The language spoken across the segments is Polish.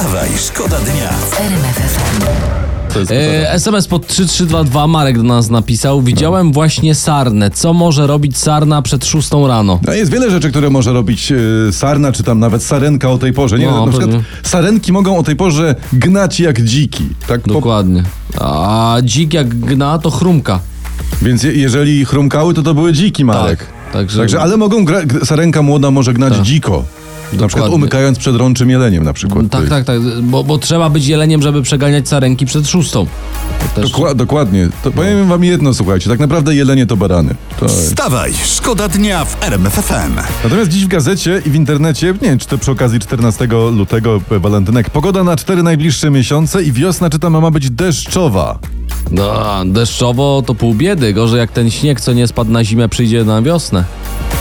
Wstawaj, szkoda dnia. E, SMS pod 3322 Marek do nas napisał. Widziałem właśnie sarnę. Co może robić sarna przed 6 rano? No jest wiele rzeczy, które może robić e, sarna, czy tam nawet sarenka o tej porze. Nie, No, na przykład pewnie. sarenki mogą o tej porze gnać jak dziki. Tak Dokładnie. A dzik jak gna, to chrumka. więc je, jeżeli chrumkały, to to były dziki, Marek. Tak, także- Także, ale mogą gra, sarenka młoda może gnać Tak. dziko. Na przykład Dokładnie. umykając przed rączym jeleniem na przykład. Tak, tak, tak. Bo, bo trzeba być jeleniem, żeby przeganiać sarenki przed szóstą. Też... Dokła- dokładnie. No. To powiem wam jedno, słuchajcie. Tak naprawdę jelenie to barany. To jest. Wstawaj, szkoda dnia w RMF FM. Natomiast dziś w gazecie i w internecie, nie wiem czy to przy okazji 14 lutego, walentynek, pogoda na cztery najbliższe miesiące i wiosna, czytam, ma być deszczowa. No, deszczowo to pół biedy. Gorzej jak ten śnieg, co nie spadł na zimę, przyjdzie na wiosnę.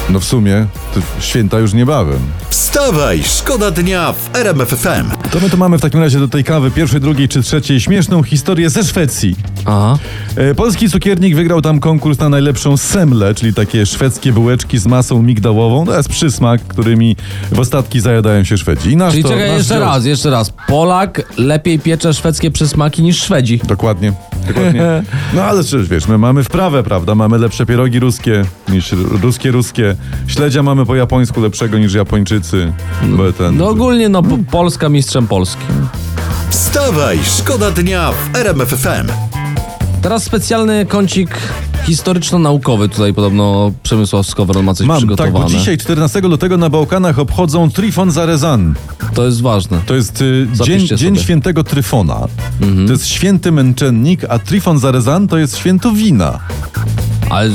No w sumie, to święta już niebawem. Wstawaj, szkoda dnia w RMF FM. To my to mamy w takim razie do tej kawy pierwszej, drugiej czy trzeciej śmieszną historię ze Szwecji. Aha. E, Polski cukiernik wygrał tam konkurs na najlepszą semlę, czyli takie szwedzkie bułeczki z masą migdałową. To jest przysmak, którymi w ostatki zajadają się Szwedzi. I nasz Czyli to, czekaj nasz jeszcze dział- raz, jeszcze raz. Polak lepiej piecze szwedzkie przysmaki niż Szwedzi. Dokładnie, dokładnie. No ale przecież wiesz, my mamy wprawę, prawda? Mamy lepsze pierogi ruskie niż ruskie, ruskie. Śledzia mamy po japońsku lepszego niż Japończycy. Bo ten... No ogólnie, no po- Polska mistrzem Polski. Wstawaj, szkoda dnia w RMF FM. Teraz specjalny kącik historyczno-naukowy. Tutaj podobno Przemysław Skowron ma coś Mam, tak, przygotowane. bo dzisiaj 14 lutego na Bałkanach obchodzą Trifon Zarezan. To jest ważne. To jest y, dzień, dzień świętego Tryfona. To jest święty męczennik, a Trifon Zarezan to jest święto wina. Ale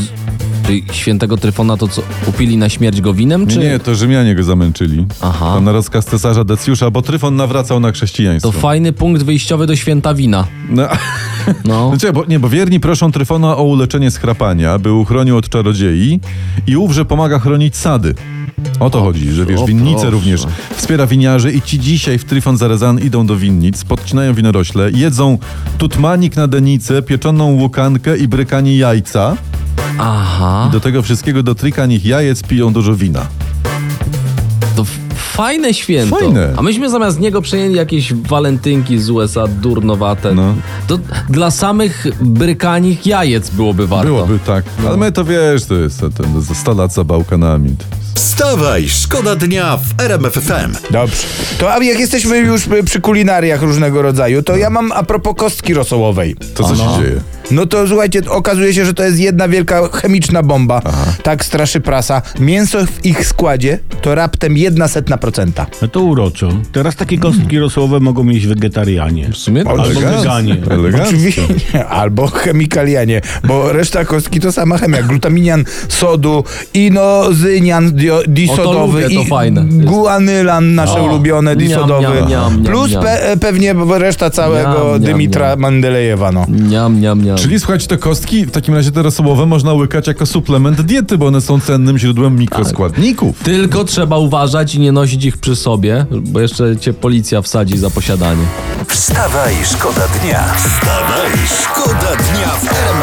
świętego Tryfona to co, upili na śmierć go winem, czy... Nie, to Rzymianie go zamęczyli. Aha. Tam na rozkaz cesarza Decjusza, bo Tryfon nawracał na chrześcijaństwo. To fajny punkt wyjściowy do święta wina. No, No. Znaczy, bo, nie, bo wierni proszą Tryfona o uleczenie schrapania, by uchronił od czarodziei i ów, że pomaga chronić sady. O to chodzi, że wiesz, o winnice również wspiera winiarzy i ci dzisiaj w Tryfon Zarezan idą do winnic, podcinają winorośle, jedzą tutmanik na denicę, pieczoną łukankę i brykanie jajca. Aha. Do tego wszystkiego do trykanich jajec piją dużo wina. Fajne święto. Fajne. A myśmy zamiast niego przejęli jakieś walentynki z USA durnowate. No. To dla samych brykanich jajec byłoby warto. Byłoby tak. Ale my to wiesz, to jest ten, za 100 lat za Bałkanami. Wstawaj, szkoda dnia w RMF FM. Dobrze. To a jak jesteśmy już przy- przy kulinariach różnego rodzaju, to ja mam a propos kostki rosołowej. To co się dzieje? No to słuchajcie, okazuje się, że to jest jedna wielka chemiczna bomba. Tak straszy prasa. Mięso w ich składzie to raptem jedna setna procenta. No to uroczo. Teraz takie kostki rosołowe mogą mieć wegetarianie. W sumie Ale Albo Elegancko. weganie. Elegancko. Oczywiście. Albo chemikalianie, bo reszta kostki to sama chemia. Glutaminian sodu, inozynian dio, disodowy lubię, to i fajne guanylan nasze O, ulubione niam, disodowy. niam, niam, niam, plus niam. Pe, pewnie reszta całego Niam, niam, Dymitra niam. Mandelejewa. No. Niam, niam, niam. Czyli słuchajcie, te kostki w takim razie te rosołowe można łykać jako suplement diety, bo one są cennym źródłem mikroskładników. Tylko trzeba uważać i nie nosić ich przy sobie, bo jeszcze cię policja wsadzi za posiadanie. Wstawaj, szkoda dnia. Wstawaj, szkoda dnia w